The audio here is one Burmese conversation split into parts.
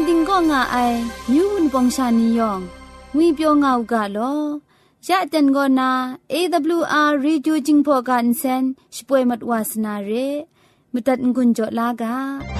กันติงก็ง่าไอมิวนปองชานียองงุยเปียวง่าวกะลอยะเต็นก็นา AWR Reducing Program เซนช่วยมัดวาสนาเรมุตัดงุนจอลากา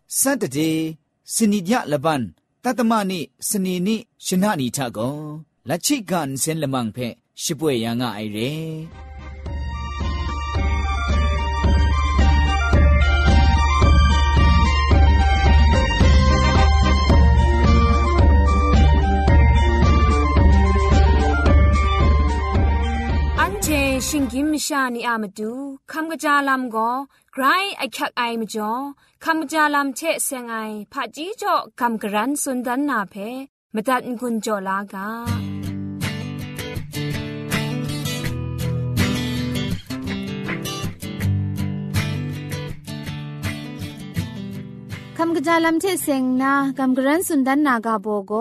စတတေစနိညလပန်တတမနိစနေနိရှနာနီထကောလချိကန်စင်လမန်ဖဲရှိပွေယံငါအိုင်ရဲရှင်ကင်းမရှာနီအာမတူခမ်ကကြလာမကော จาลำก็ไกรไอคักไอมจ่อคำกระจาลำเชะเซงไอผาจีจ่อคำกระรันสุนดันนาเพมตัดกุญจ่อลากาคำกระจาลำเทเซงนาคำกระรันสุนดันนากาโบโก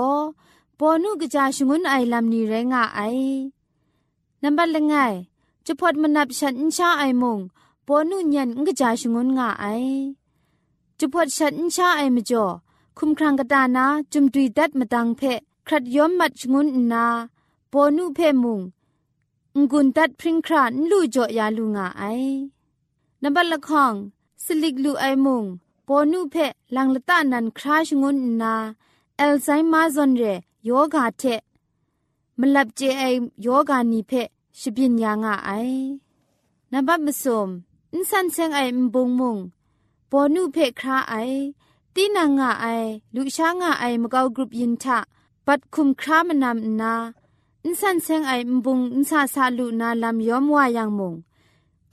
ปอนุกระจาชงุนไอลำนีเรงาไอนับบัลลงไงจะพอดมันนับฉันอินชาไอมง ปอนุญันงกจาชงนงาไอจะพอดฉันชาไอมจ่อคุมครังกตานาจุมตุยดัดมาตังเพครัดย้อมมัดชงนนาปอนุเพมุงงุนตัดพริ้งครานลู่จ่อยาลุงาไอนับบัลละข้องสลิกลูไอมุงปอนุเพลังละตานันคราชงนนาเอลไซมาซอนเรโยกาเทมลับเจไอโยกานีเพชบินยางาไอนับบัดมสม อินสันเซงไอมบงมุงปอนุเพคราไอตีนางาไอลุชางาไอมกาวกรุปยินทะปัดคุมครามนำนาอินสันเซงไอมบุงอินซาซาลุนาลำยอมวายังมุง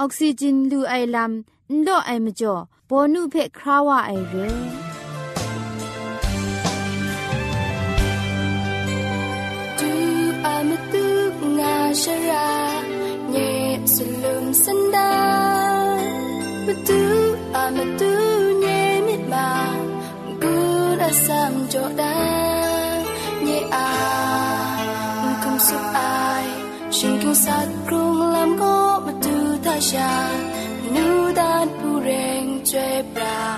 ออกซิจินลูไอลำอินโดไอมจ่อปอนุเพคราวาไอเร mà tu à mà tu nhẹ mịt mà, cứ đã sam chỗ đã nhẹ à không sụp ai xin kinh sát rung làm có mà tu ta cha. Nu đan pu reng chơi bra.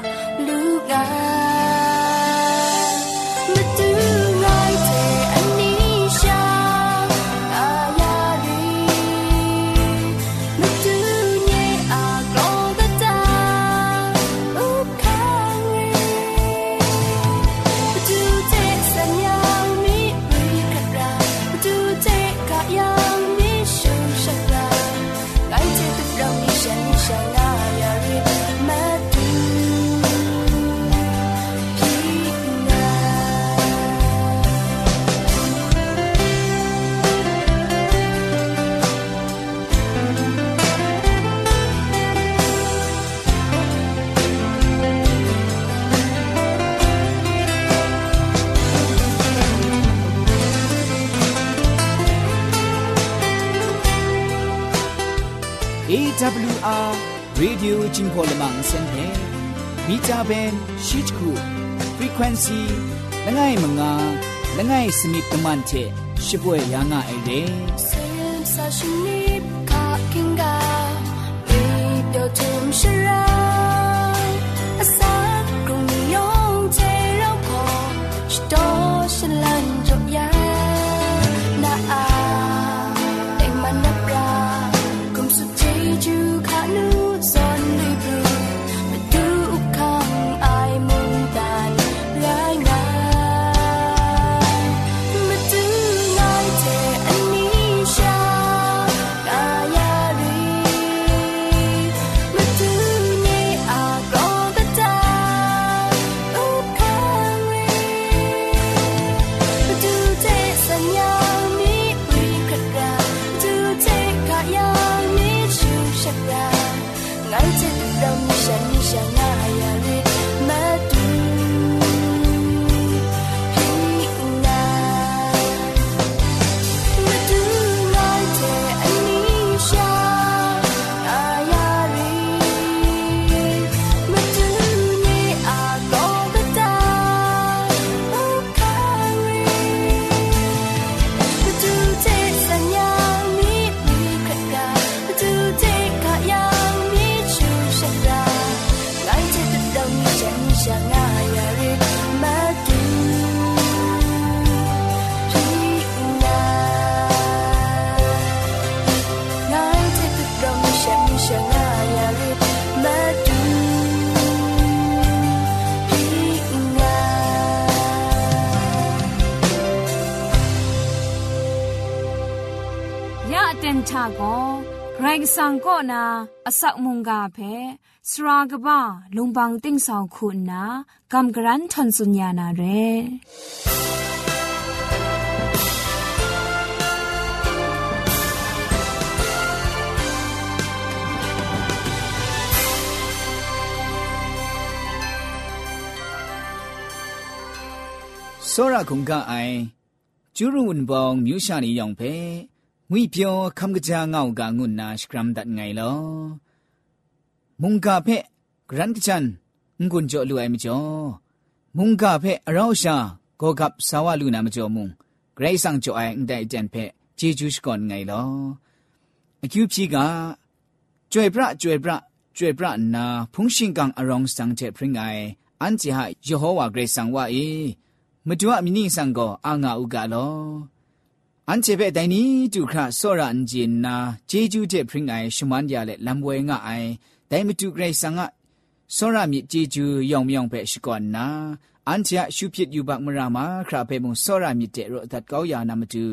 radio jingpo lamang sen he meter band sheet ku frequency la ngai manga la ngai smith taman che shibwe ya nga ai de sam sa shini ka kinga radio jing shira asa kru ni yong che ro ko sto shan lan jo ya ยะเต็นชาโกไกรกสังก็นาอสักมุงกาเพ สรากบ้าลุงบังติ้งสองคุณนากำกรันทนสุญญานาเร စောရခုံကအိုင်ကျူရုံဝန်ပေါင်းမြူရှာနေရောင်ဖဲငွေပြောခမ်ကကြာငောက်ကငုနာစကရမ်ဒတ်ငိုင်လော မုန်ကဖဲဂရန်ချန်ငွန်းကြောလူအိုင်မကျော်မုန်ကဖဲအရောရှာဂောကပ်ဆာဝလူနာမကျော်မုန်ဂရိတ်ဆန်ကျော်အိုင်အန်တိုင်တန်ဖဲဂျေဂျူးစကွန်ငိုင်လောအကျူဖြီကကျွေပြကျွေပြကျွေပြနာဖုန်ရှင်ကန်အရောင်စန်တဲ့ဖရင်ငိုင်အန်ချီဟာယေဟောဝါဂရိတ်ဆန်ဝါအေမတူအမီနိဆန်ကိုအာငါဥကလောအန်ချေပဲတိုင်နီတူခရဆောရအန်ဂျင်နာဂျေဂျူးတဲ့ဖရင်ငိုင်ရှမန်ရလေလမ်ဝဲငါအိုင် ဒိုင်မတူဂရိတ်ဆန်ကဆောရမြစ်ကြီးကျူယောင်မြောင်ပဲရှိကောနာအန်ချာရှုဖြစ်ယူပါမရာမာခရာဖဲမုံဆောရမြစ်တဲ့ရောဒတ်ကောယာနာမတူ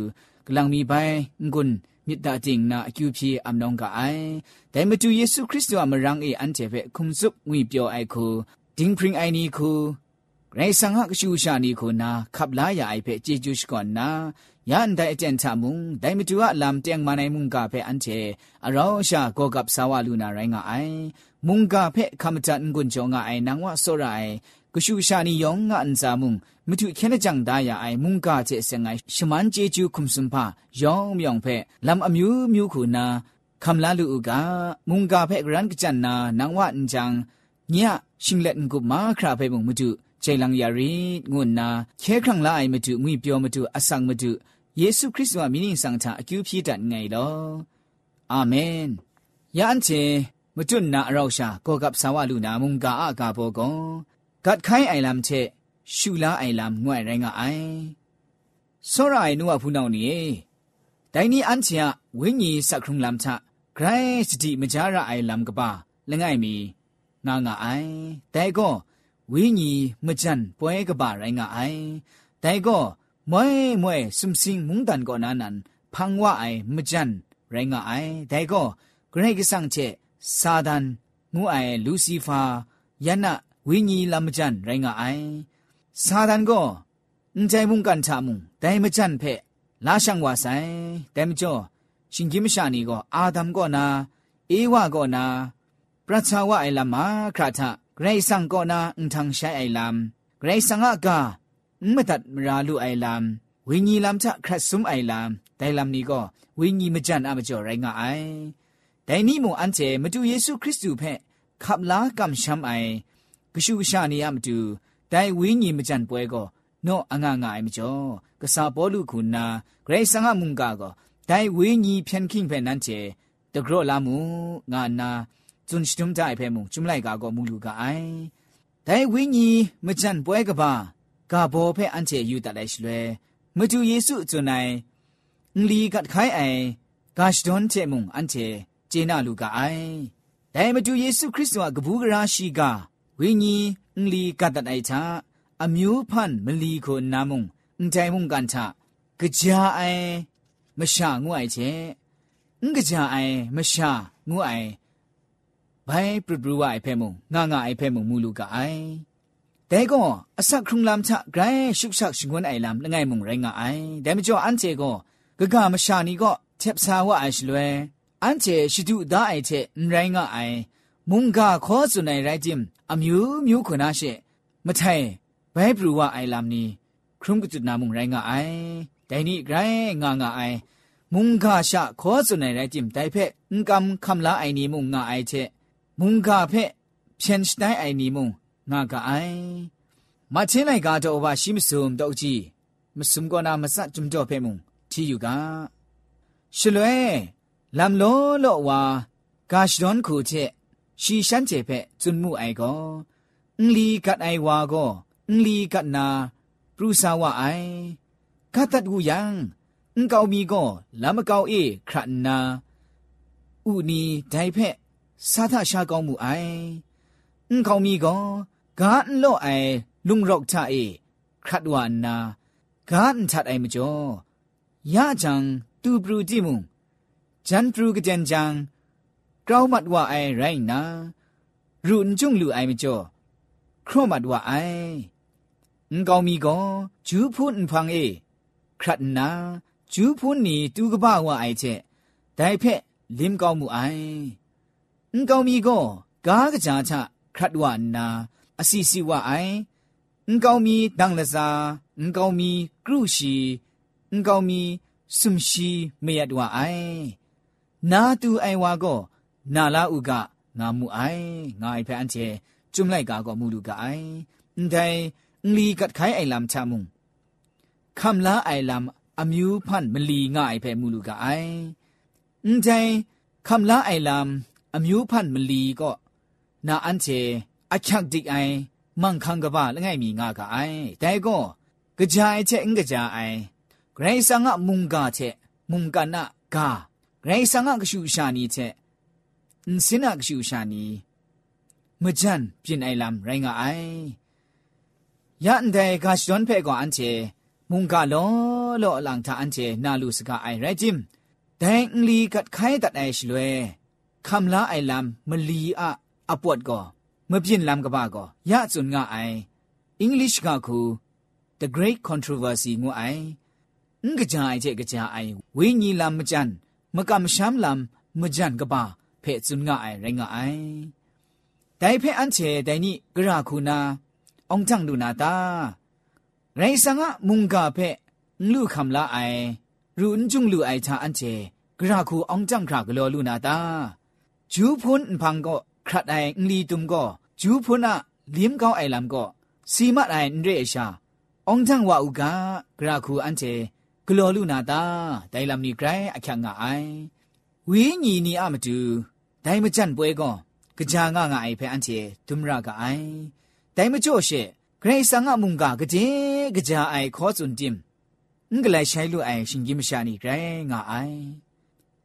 ဂလန်မီပိုင်ငွန်းမြစ်တာတင်နာအကျူဖြေအမနောင်ကအိုင်ဒိုင်မတူယေရှုခရစ်တုအမရန်အေအန်တဲ့ဖဲခုံစုငွေပြောအိုက်ခုဒင်းပရင်အိုင်နီခုဂရိတ်ဆန်ကရှူရှာနီခုနာခပ်လာယာအိုက်ဖဲကြည်ကျူရှိကောနာ ยานไดเจนทามุงไดมิจูอะลามเตียงมาในมุงกาเพอันเจอราชาโกกับสาวลูนาไรงาไอมุงกาเพคัมจันกุนจงาไอนังวะโซไรกุชูชานิยองงอันซามุงมิถุเคเนจังดายาไอมุงกาเจเซงไอชมันเจจูคุมสุมพายองมยองเพลำอมิวมิวคูนาคำลาลูกามุงกาเพกรันกจันนานังวะอันจังเนี่ยชิงเล่นกุมาคราเพมุงมิถุใจลังยารีงุนนาเคครั้งละไอมิถุงุยเปียวมิถุอสังมิถุ င်းဆောင်တာအကျူဖြစ်တတ်ငယ်လောအာမင်ယန်ချေမတုနာအရောက်ရှာကောကပ်ဆာဝလူနာမုန်ကာအကာဘောကောဂတ်ခိုင်းအိုင်လမ်ချေရှူလာအိုင်လမ်ငွဲ့ရိုင်းကအိုင်စောရိုင်နုဝဖူးနောင်နီဒိုင်နီအန်ချာဝင်းကြီးစခရုံလမ်ချဂရိုင်းစတိမကြရအိုင်လမ်ကပါလငိုင်မီငါငါအိုင်ဒိုင်ကောဝင်းကြီးမကြန်ပွဲကပါရိုင်းငါအိုင်ဒိုင်ကော မွဲမွဲစုံစင်းမုန်တန်ကောနာနန်ဖန်ဝအိုင်မကြန်ရိုင်းငါအိုင်ဒိုင်ကောဂရိတ်ကဆန့်ချေစာဒန်ငူအိုင်လူစီဖာယနဝင်းကြီးလမ်ကြန်ရိုင်းငါအိုင်စာဒန်ကောအန်ချိုင်မုန်ကန်ချမုန်ဒိုင်မကြန်ဖဲလာရှန်ဝါဆိုင်ဒိုင်မကျော်ရှင်ကြီးမရှာနီကောအာဒမ်ကောနာအေဝါကောနာပရချာဝအိုင်လမာခရထဂရိဆန်ကောနာအန်ထန်ရှိုင်အိုင်လမ်ဂရိဆန်ငါကာ မမတ်မရာလူအိုင်လမ်ဝိညာဉ်လမ်ချခရဆုမ်အိုင်လမ်ဒိုင်လမ်နီကိုဝိညာဉ်မကြန်အမကျော်ရိုင်းငါအိုင်ဒိုင်နီမွန်အန်ချေမတူယေရှုခရစ်သူဖက်ခပ်လာကမ်ရှမ်အိုင်ဂရှုရှာနေရမတူဒိုင်ဝိညာဉ်မကြန်ပွဲကိုနော့အငငအိုင်မကျော်ကဆာဘောလူခုနာဂရိတ်ဆန်ငါမုန်ကာကိုဒိုင်ဝိညာဉ်ဖြန်ခင်ဖက်နန်ချေတဂရော့လာမူငါနာဇွန်စတုမ်တိုင်ဖဲမုန်ကျွမ်လိုက်ကာကိုမူလူကအိုင်ဒိုင်ဝိညာဉ်မကြန်ပွဲကပါ มใจเพ่มุงจุมไลกาก็มูลูกาไอแต่วิญญาณมจันป่วยก็บ่ากาโบเพ่อันเจอยู่แต่ไดชลวยมาดูเยซูจุนไอลีกัดไขไอกาชดอนเจมุงอันเจเจนาลูกาไอแต่มาดูเยซูคริสต์ว่ากบูกราชีกาวิญญาณลีกัดตัดไอชาအမျိုးဖန်မလီကိုနာမုံအန်တိုင်မုံကန်ချကြာအိုင်မရှာငွအိုင်ချေအင်ကြာအိုင်မရှာငွအိုင်ဘိုင်ပရပရဝအိုင်ဖဲမုံငါငါအိုင်ဖဲမုံမူလူကအိုင် แต่ก็อสักครุงลำชะไกรชุกชักชิงวนไอลำละไงมุงไรงาไอแต่ไม่จออันเจก็กะกามชานีก็เทบสาวะไอชลวยอันเจชิดุดาไอเทไรงาไอมุงกาขอสุนัยไรจิมอมิวมิวขนาเชมะไทไบปรูวะไอลำนี้ครุงกุจุนามุงไรงาไอแต่นี่ไกรงางาไอมุงกาชะขอสุนัยไรจิมไตเพงกำคำลาไอนี้มุงงาไอเทมุงกาเพเพียนชไนไอนี้มุง ငါကအိုင်မချင်းလိုက်ကားတော့ဘာရှိမစုံတော့ကြည့်မစုံကနာမစကြုံတော့ဖဲမုံတီယူကရှလွဲလမ်လောလောဝါဂါရှဒွန်ခုချက်ရှီရှန်ချေဖဲကျွန်းမှုအိုင်ကောအင်လီကတ်အိုင်ဝါကောအင်လီကတ်နာပရူဆာဝအိုင်ကတ်တတ်ကူယံအင်ကောင်မီကောလမ်မကောင်အေခရနာဥနီဒိုင်ဖက်စာသရှာကောင်းမှုအိုင်အင်ကောင်မီကော กาอันโลไอลุงรอกทาเอครัดวานนากาอันทัดไอมจ่อยาจังตูบรูจิมุงจันปรูกเจนจังกราวมัดว่าไอไรนะรุนจุงลูไอมจ่อครมัดว่าไออุกามีก็จูพูนพังเอครัดนาจูพูนนี่ตูกบ้าว่าไอเจได้เพะลิมกาวมูไออุกามีก็กากะจาชะครัดว่านา อสิสิว่าไองกามีดังละซาองกามีกรุชีองกามีสุมชีเมียดว่าไอนาตูไอวาก็นาลาอุกะงามูไองาไอเพะอันเจจุมไลกาก็มูลูกาไอแต่ลีกัดไขไอลำชามุงคำลาไอลำอมิวพันมลีง่ายเพมูลูกาไอแต่คำลาไอลำอมิวพันมลีก็นาอันเช အချက်ဒီအိုင်မန်ခံကပါလငယ်မီငါကအိုင်တဲကောကြာအချက်အင်္ဂကြာအိုင်ဂရိဆာငါမုန်ကာချက်မုန်ကနာကာဂရိဆာငါကရှူရှာနီချက်အင်းစင်နာကရှူရှာနီမကြန်ပြင်အိုင်လမ်ရိုင်းငါအိုင်ယန်တဲ့ကရှွန်ဖဲကောအန်ချေမုန်ကလောလောအလန်တာအန်ချေနာလူစကအိုင်ရဂျင်ဒိုင်လီကတ်ခိုင်တတ်အိုင်ရှလွဲခမ်လာအိုင်လမ်မလီအအပွတ်ကော မပြင်းလမ်ကဘာကောရစွန်ငါအိုင် English ကခု The Great Controversy ငွအိုင်ငကကြိုင်တဲ့ကကြအိုင်ဝိညာဉ်လမ်မကြန်မကမရှမ်းလမ်မကြန်ကဘာဖဲ့စွန်ငါအိုင်ရငါအိုင်တိုင်ဖဲ့အန်ချေတိုင်နိဂရခုနာအောင်ချန်လူနာတာရိုင်စငါမုန်ကဖဲ့လူခမ်လာအိုင်ရုန်ကျုံလူအိုင်ချာအန်ချေဂရခုအောင်ချန်ခရဂလောလူနာတာဂျူဖုန်ဖန်ကော ခရတ်အိုင်ငလီတုံကိုဂျူဖုနာလင်းကောင်းအိုင်လမ်ကိုစီမတ်အိုင်ရဲအရှာအောင်ထန်ဝဥကဂရခုအန်ချေဂလောလူနာတာဒိုင်လမ်နီဂရိုင်းအခက်ငါအိုင်ဝီညီနီအမတူဒိုင်မကြန့်ပွဲကွန်ကြာငါငါအိုင်ဖဲအန်ချေဒုမရကအိုင်ဒိုင်မကြော့ရှေဂရိဆာငါမုန်ကကြင်ကြာအိုင်ခေါ်စွန်တင်ငကလေးရှိုင်လူအိုင်ရှင်ကြီးမရှာနီဂရိုင်းငါအိုင်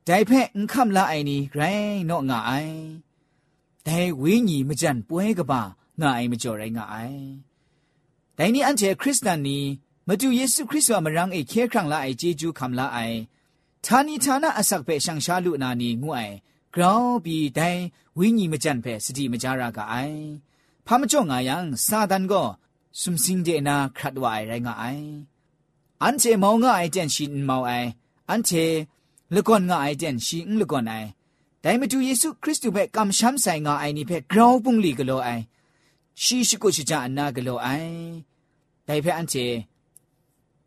ဒိုင်ဖဲငခမ်လာအိုင်နီဂရိုင်းနော့ငါအိုင် แต่เพ่งคำละไอนี่ไกรเนาะงะไอแต่วิญญีมจันป่วยกะบางะไอมจ่อไรงะไอแต่นี่อันเจคริสเตียนนี่มาดูเยซูคริสต์ว่ามารังไอเคครั้งละไอเจจูคำละไอทานีทานะอสักเปชังชาลุนานีงูไอกราวปีไดวิญญมจันเพสติมจารากาไอพามจ่องายังซาดันก็สุมสิงเดนาครัดวายไรงาไออันเจมองาไอเจนชินมาวไออันเจละก่อนงาไอเจนชิงละก่อนไอ แต่มาดูเยซูคริสต์เพ่กำช้ำใส่งาไอนี่เพ่กราวปุงลีกโลไอชีชิกุชิจาอันนากโลไอแต่เพ่อันเจ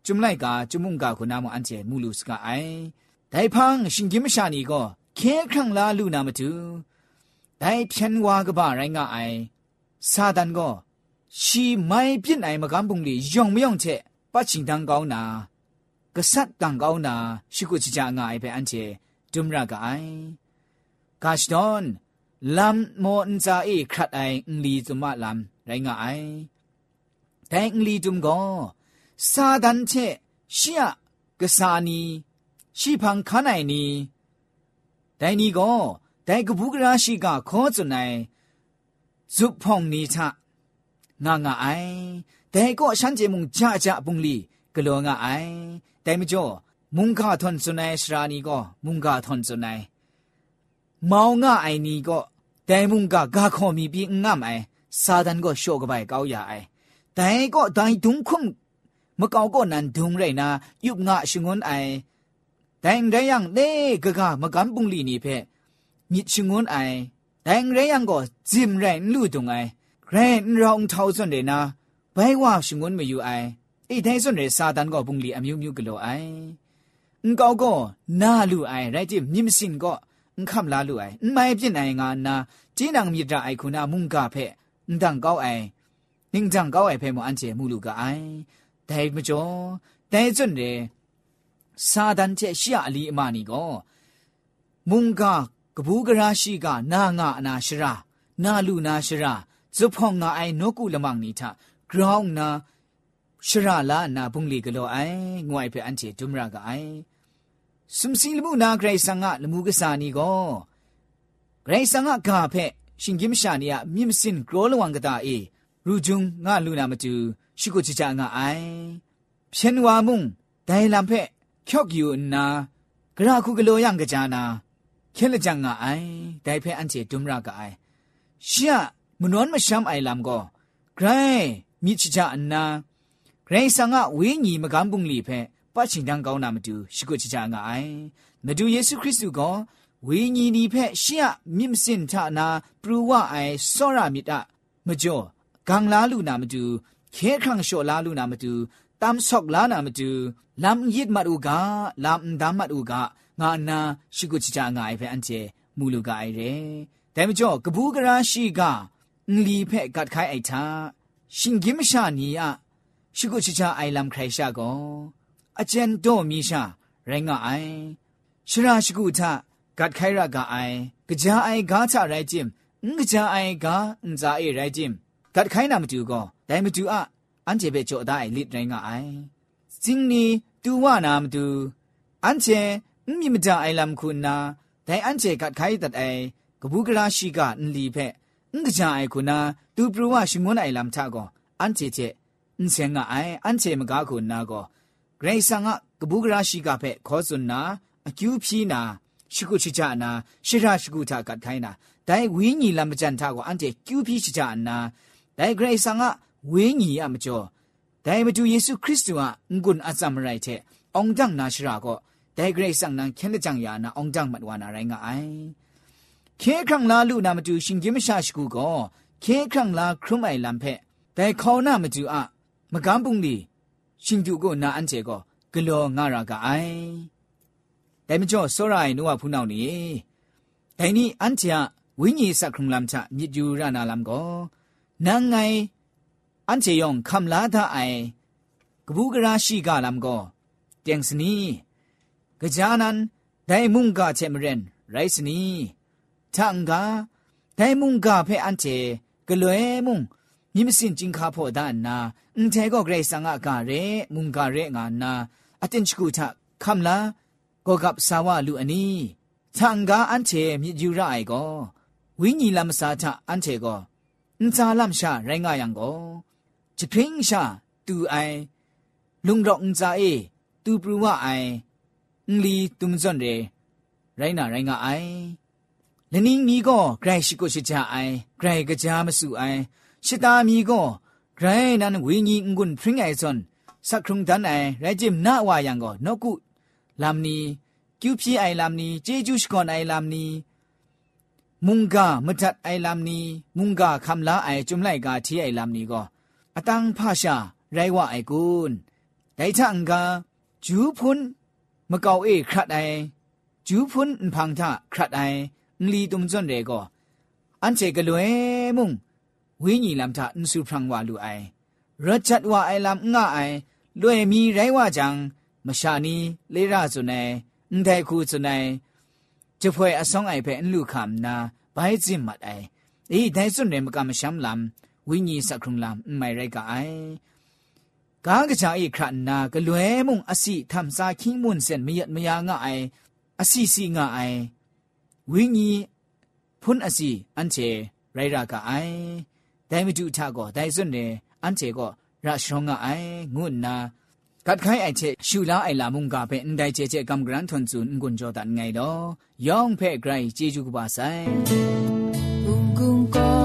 จุมไลกาจุมุงกาคุณามอันเจมูลูสกาไอแต่พังชิงกิมชานีก็ เคครั้งลาลูนามาดูได้เพียนวากบ้าไรงาไอซาดันก็ชีไม่เพี้ยนไอมากำบุงลียองไม่ยองเชปัจฉิงดังเกานา กษัตริย์ดังเกานาชิกุจิจางไอไปอันเจดุมรากไอ กาชดอนลำโมนซาเอครัดไออุลีจุมาลำไรงาไอแต่อุลีจุมก็ซาดันเชเชียกษานีชีพังขันไอนีแต่นี้ก็แต่กบุกราชิกาขอจุนไอจุพองนีทะงางาไอแต่ก็ฉันเจมุงจ้าจ้าบุงลีกลัวงาไอแต่ไม่จ่อมุงกาทนสุนัยสรานีก็มุงกาทนสุนัย မောင်ငါအိုင်နီကဒိုင်မုန်ကဂါခေါ်မီပြီးငါမိုင်စာဒန်ကိုရှော့ကပိုင်ကောက်ရအိုင်ဒိုင်ကိုဒိုင်ဒုံခုံမကောက်ကိုနန်ဒုံရိုင်နာယုပ်ငါရှငွန်းအိုင်ဒိုင်ဒိုင်ယန်နေဂဂမကန်ပုန်လီနီဖဲညစ်ရှငွန်းအိုင်ဒိုင်ရယန်ကိုဂျင်ရိုင်လူတုံအိုင်ဂရန်ရောင်ထောက်စွန်ဒေနာဘိုင်ဝါရှငွန်းမယူအိုင်အိဒိုင်စွန်ရေစာဒန်ကိုပုန်လီအမျိုးမျိုးကလောအိုင်ငကောက်ကိုနာလူအိုင်ရိုင်ဂျင်မြင့်စင်ကော န်ခမ်လာလူအိုင်မိုင်ပြစ်နိုင်ငါနာကျင်းအောင်မြစ်တာအိုင်ခုနာမုန်ကဖဲ့အန်တန်ကောက်အိုင်နင်းတန်ကောက်အိုင်ဖဲ့မအန်ချေမှုလူကအိုင်ဒိုင်မကျော်ဒိုင်စွန့်တယ်စာဒန်ချက်ရှာအလီအမနီကောမုန်ကကဘူးကရာရှိကနာငါအနာရှရာနာလူနာရှရာဇုဖောင်းငါအိုင်နောကုလမောင်နီထဂရောင်းနာရှရာလာနာဘုန်လီကလောအိုင်ငွိုင်ဖဲ့အန်ချေဒုမရာကအိုင် စမ်စီလမှုနာဂရိဆန်ကလမှုကစာနီကောဂရိဆန်ကဂါဖက်ရှင်ဂိမရှာနီယမြင့်စင်ဂရောလဝန်ကတာအေရူဂျုံငါလူနာမတူရှိကိုချီချာငါအိုင်ဖြန်ဝါမုံဒိုင်လံဖက်ကျော့ကီယိုနာဂရာခုကလောယံကကြနာခဲလကြငါအိုင်ဒိုင်ဖက်အန်ချေဒုံရာကအိုင်ရှီယမနွန်မရှမ်အိုင်လမ်ကောဂရိုင်းမြစ်ချီချာအနာဂရိဆန်ကဝင်းညီမကန်းပုန်လီဖက် ပတ်ရှင်တန်းကောင်းတာမတူရှိကိုချချာငါအိုင်မတူယေရှုခရစ်သူကဝိညာဉ်ဒီဖက်ရှေ့မြင့်စင်ထနာပရူဝအိုင်စောရမြစ်တမကျော်ဂံလာလူနာမတူခဲခန့်လျှော်လာလူနာမတူတမ်ဆော့လာနာမတူလမ်ယစ်မတ်ဥကလမ်ဒါမတ်ဥကငါနာရှိကိုချချာငါအိုင်ဖက်အန်ကျေမူလူကအိုင်ရဲဒါမကျော်ကပူးကရာရှိကလီဖက်ကတ်ခိုင်အိုက်တာရှင်ဂိမရှာနီယရှိကိုချချာအိုင်လမ်ခရိုင်ရှာကော အကျန်တော့မိရှာရိုင်းကအိုင်ရှရာရှိကုထဂတ်ခိုင်ရကအိုင်ကြာအိုင်ဂါချရိုင်ဂျင်ငကြာအိုင်ဂါအန်ဇာအေရိုင်ဂျင်ဂတ်ခိုင်နာမတူကောဒိုင်မတူအအန်ချေဘေချိုအဒိုင်လိရိုင်းကအိုင်စင်းနီတူဝနာမတူအန်ချေမိမကြအိုင်လမ်ခုနာဒိုင်အန်ချေဂတ်ခိုင်တတ်အိုင်ကဘူးကရာရှိကအန်လီဖက်ငကြာအိုင်ခုနာတူပရဝရှိငွန်းအိုင်လမ်ချကောအန်ချေချေအန်စင်ကအိုင်အန်ချေမကားခုနာကော ရိုင်ဆန်ကကဘူးကရာရှိကဖက်ခေါ်စွန်နာအကျူးဖြီးနာရှိခုချီချာနာရှိရရှိခုတာကထိုင်းနာဒိုင်ဝင်းညီလမကြန်တာကိုအန်တဲ့ကျူးဖြီးချီချာနာဒိုင်ဂရိတ်ဆန်ကဝင်းညီရမကျော်ဒိုင်မတူယေရှုခရစ်တုဟာငွန်းအစမရိုက်တဲ့အောင်တန်းနာရှိရာကိုဒိုင်ဂရိတ်ဆန်နန်ခင်းတဲ့ကြောင့်ယာနာအောင်တန်းမတော်နာရိုင်းကအိုင်ခေခံလာလူနာမတူရှင်ကြီးမရှာရှိခုကိုခေခံလာခရမိုင်လံဖက်ဒိုင်ခေါနာမတူအမကန်းပုန်လီ ရှင်သူကိုနာအန်ချေကိုဂလောငါရာကအိုင်ဒိုင်မကျော်စောရိုင်နုဝဖူးနောက်နေဒိုင်နီအန်ချာဝိညာဉ်စခရုံလမ်ချမြစ်ကျူရနာလမ်ကိုနန်ငိုင်အန်ချေယောင်ခမ်လာတာအိုင်ကဘူးကရာရှိကလမ်ကိုတຽງစနီကြာနန်ဒိုင်မုန်ကချေမရင်ရိုက်စနီထန်ကဒိုင်မုန်ကဖဲအန်ချေဂလွဲမုန်မြင့်စင်ကျင်ခါဖို့ဒါနာ န်တဲကောဂရိတ်ဆန်ငါကရဲမုန်ကရဲငါနာအတင်ချကူထခမ်လာကောကပ်ဆာဝလူအနီခြံကားအန်ချေမြစ်ယူရအိုက်ကောဝိညာဉ်လမစာထအန်ချေကောအန်စာလမ်ရှာရိုင်းငါယံကောချပင်းရှာတူအိုင်လုံရောအန်စာအေတူပရူဝအိုင်အင်လီတုံဇွန်ရဲရိုင်းနာရိုင်းငါအိုင်လနင်းမီကောဂရိုက်ရှိကိုရှိကြအိုင်ဂရိုက်ကကြားမစုအိုင်ရှစ်သားမီကော ไกรนั้นวิญญงุนพริ้งไอซอนสักครุงดันไอไรจิมนาวายังก็นกุลามนี้กิวพี่ไอลามนี้เจจูชกอนไอลามนี้มุงกามจัดไอลามนี้มุงกาคำลาไอจุมไลกาที่ไอลามนี้ก็อตังพาชาไรว่าไอกุนไดทังกาจูพุนมะเกาเอครัดไอจูพุนพังทะครัดไอลีตุมจนเรก็อันเจกลวยมุง ဝိညာဉ်လမ်တာအန်စုဖရန်ဝါလူအိုင်ရတ်ချတ်ဝါအိုင်လမ်ငါအိုင်လွေမီရိုင်းဝါချံမရှာနီလေရဇုန်နိုင်အန်တိုင်ခုဇုန်နိုင်ကျဖွဲအဆောင်အိုင်ဖဲအန်လူခမ်နာဘိုင်ဇင်မတ်အိုင်ဒီဒိုင်စွန်နေမကမရှမ်လမ်ဝိညာဉ်စခရုံလမ်မိုင်ရိုက်ကအိုင်ကားကချာဧခရနာကလွဲမုံအစီသမ်စာခင်းမွန်းစင်မယတ်မယာငါအိုင်အစီစီငါအိုင်ဝိညာဉ်ဖွန်းအစီအန်ချေရိုက်ရာကအိုင် ဒိုင်မတူထကောဒိုင်စွန်းရင်အန်ချေကောရရှောငါအိုင်ငုနာကတ်ခိုင်အိုင်ချေရှူလာအိုင်လာမုန်ကပဲအန်ဒိုင်ချေချေကမ်ဂရန်ထွန်ဇွန်ငွန်ဂျောဒန်ငိုင်တော့ယောင်ဖဲဂရိုင်ဂျေဂျူကပါဆိုင်ဂုံဂုံကော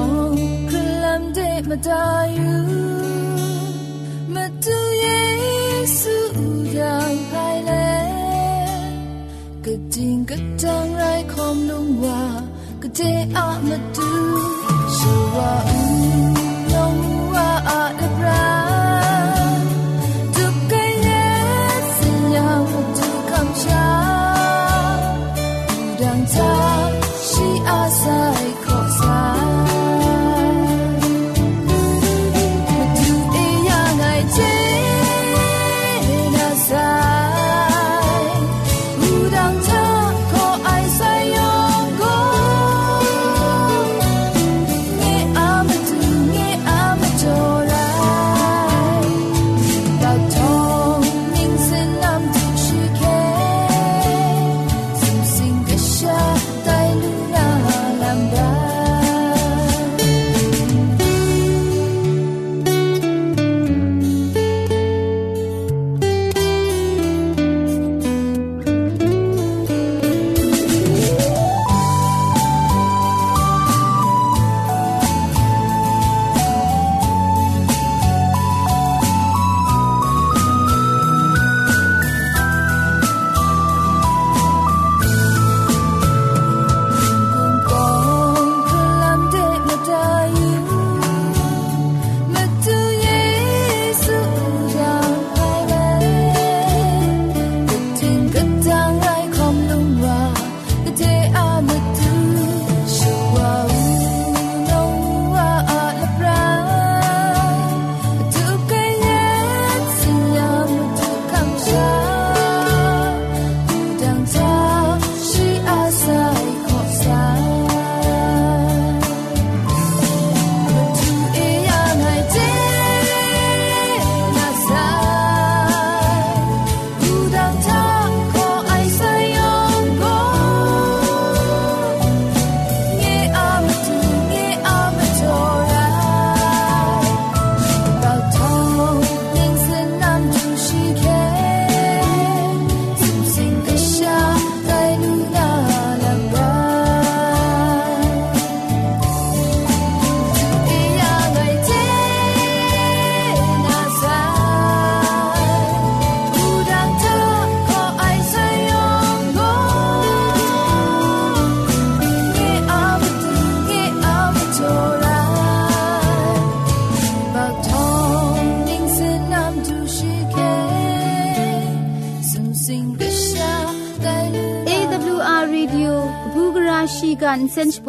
ခလမ်ဒေမတာယူမတူယေဆူယောင်ခိုင်လေကတိငကတန်ရိုင်ခ ோம் လုံဝါကတဲ့အာမတူရှူဝ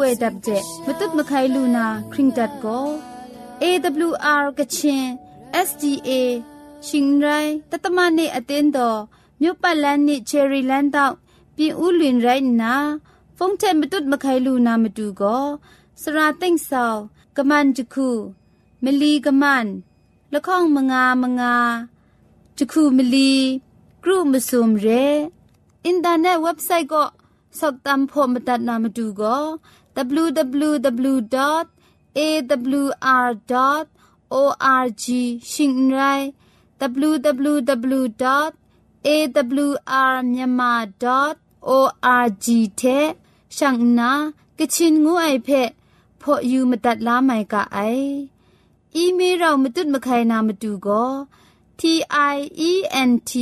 ကန်စင်ချပွေดับเจมตุดมะไคลูนาคริงดัดโก AWR กะชิน SDA ชิงไรตตมะเนอเตนโดမြို့ပတ်လန်းနစ်ချယ်ရီလန်းတောက်ပြင်ဦးလွင်ရိုင်းနာဖုန်တဲ့မတုတ်မခိုင်လူနာမတူကောစရာသိမ့်ဆောကမန်တခုမလီကမန်လခေါင်မငါမငါတခုမလီกรุมสุมเรอินเทอร์เน็ตเว็บไซต์ก็สอบตา มพอมตัดนามาดูก็ www.awr.org ชิงไร www.awrmyanmar.org เทช่างนากะชินงูไอเพะพออยู่มาตัดล้าไม่กะไอ อีเมลเรามาตุดมาใครนามาดูก็ T I E N T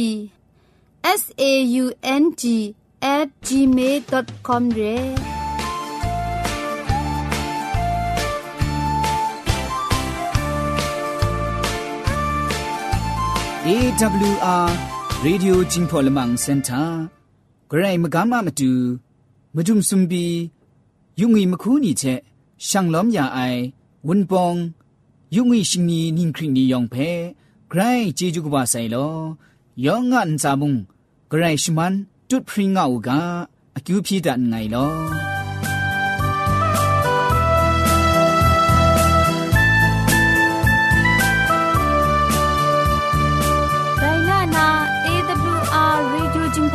S A U N G at gmail.com เร AWR Radio Jingpo Lamang Center ဂရိမကမမတူမဒုံစုံဘီယုံငီမခုနီချက်ရှန်လောမြအိုင်ဝွန်ပောင်ယုံငီရှင်နီနင်းခရီနီယောင်ဖဲဂရိဂျေဂျူကဘာဆိုင်လောယောငန်စာမုံဂရိရှမန်တွတ်ဖရင်ငါအူကအကျူဖြီတန်ငိုင်လော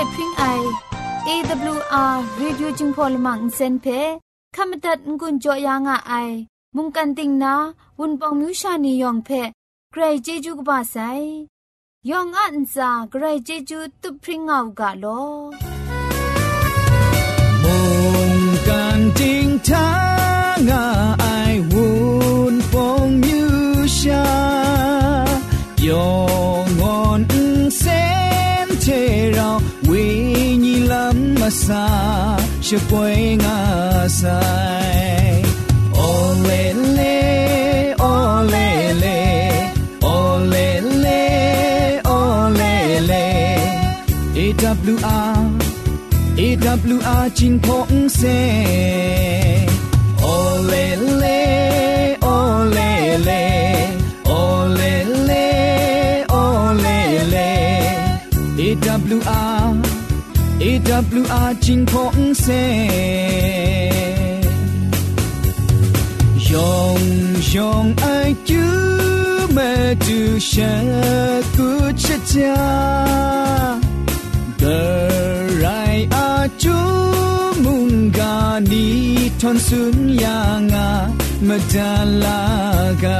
เจจูเทพริงไอ AWR Radio จึงพอลมังเซนเพขมตัดงุนจอยางอไอ มุงกันติงนาวุนปองมิวชานียองเพใครเจจูกบาไซยองอันซาใครเจจูตุพริงเอากาโลมุงกันติงทา sa she poing asai ole le ole le ole le ole le ewr ewr jin phong se ole le AWR จิงพงเซยองยองไอจูเมดูชะกุชะจา Gerai aju munggani ton sun yanga medalaga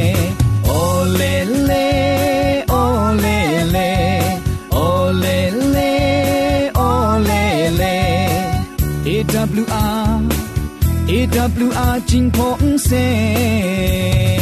W R 金鹏飞。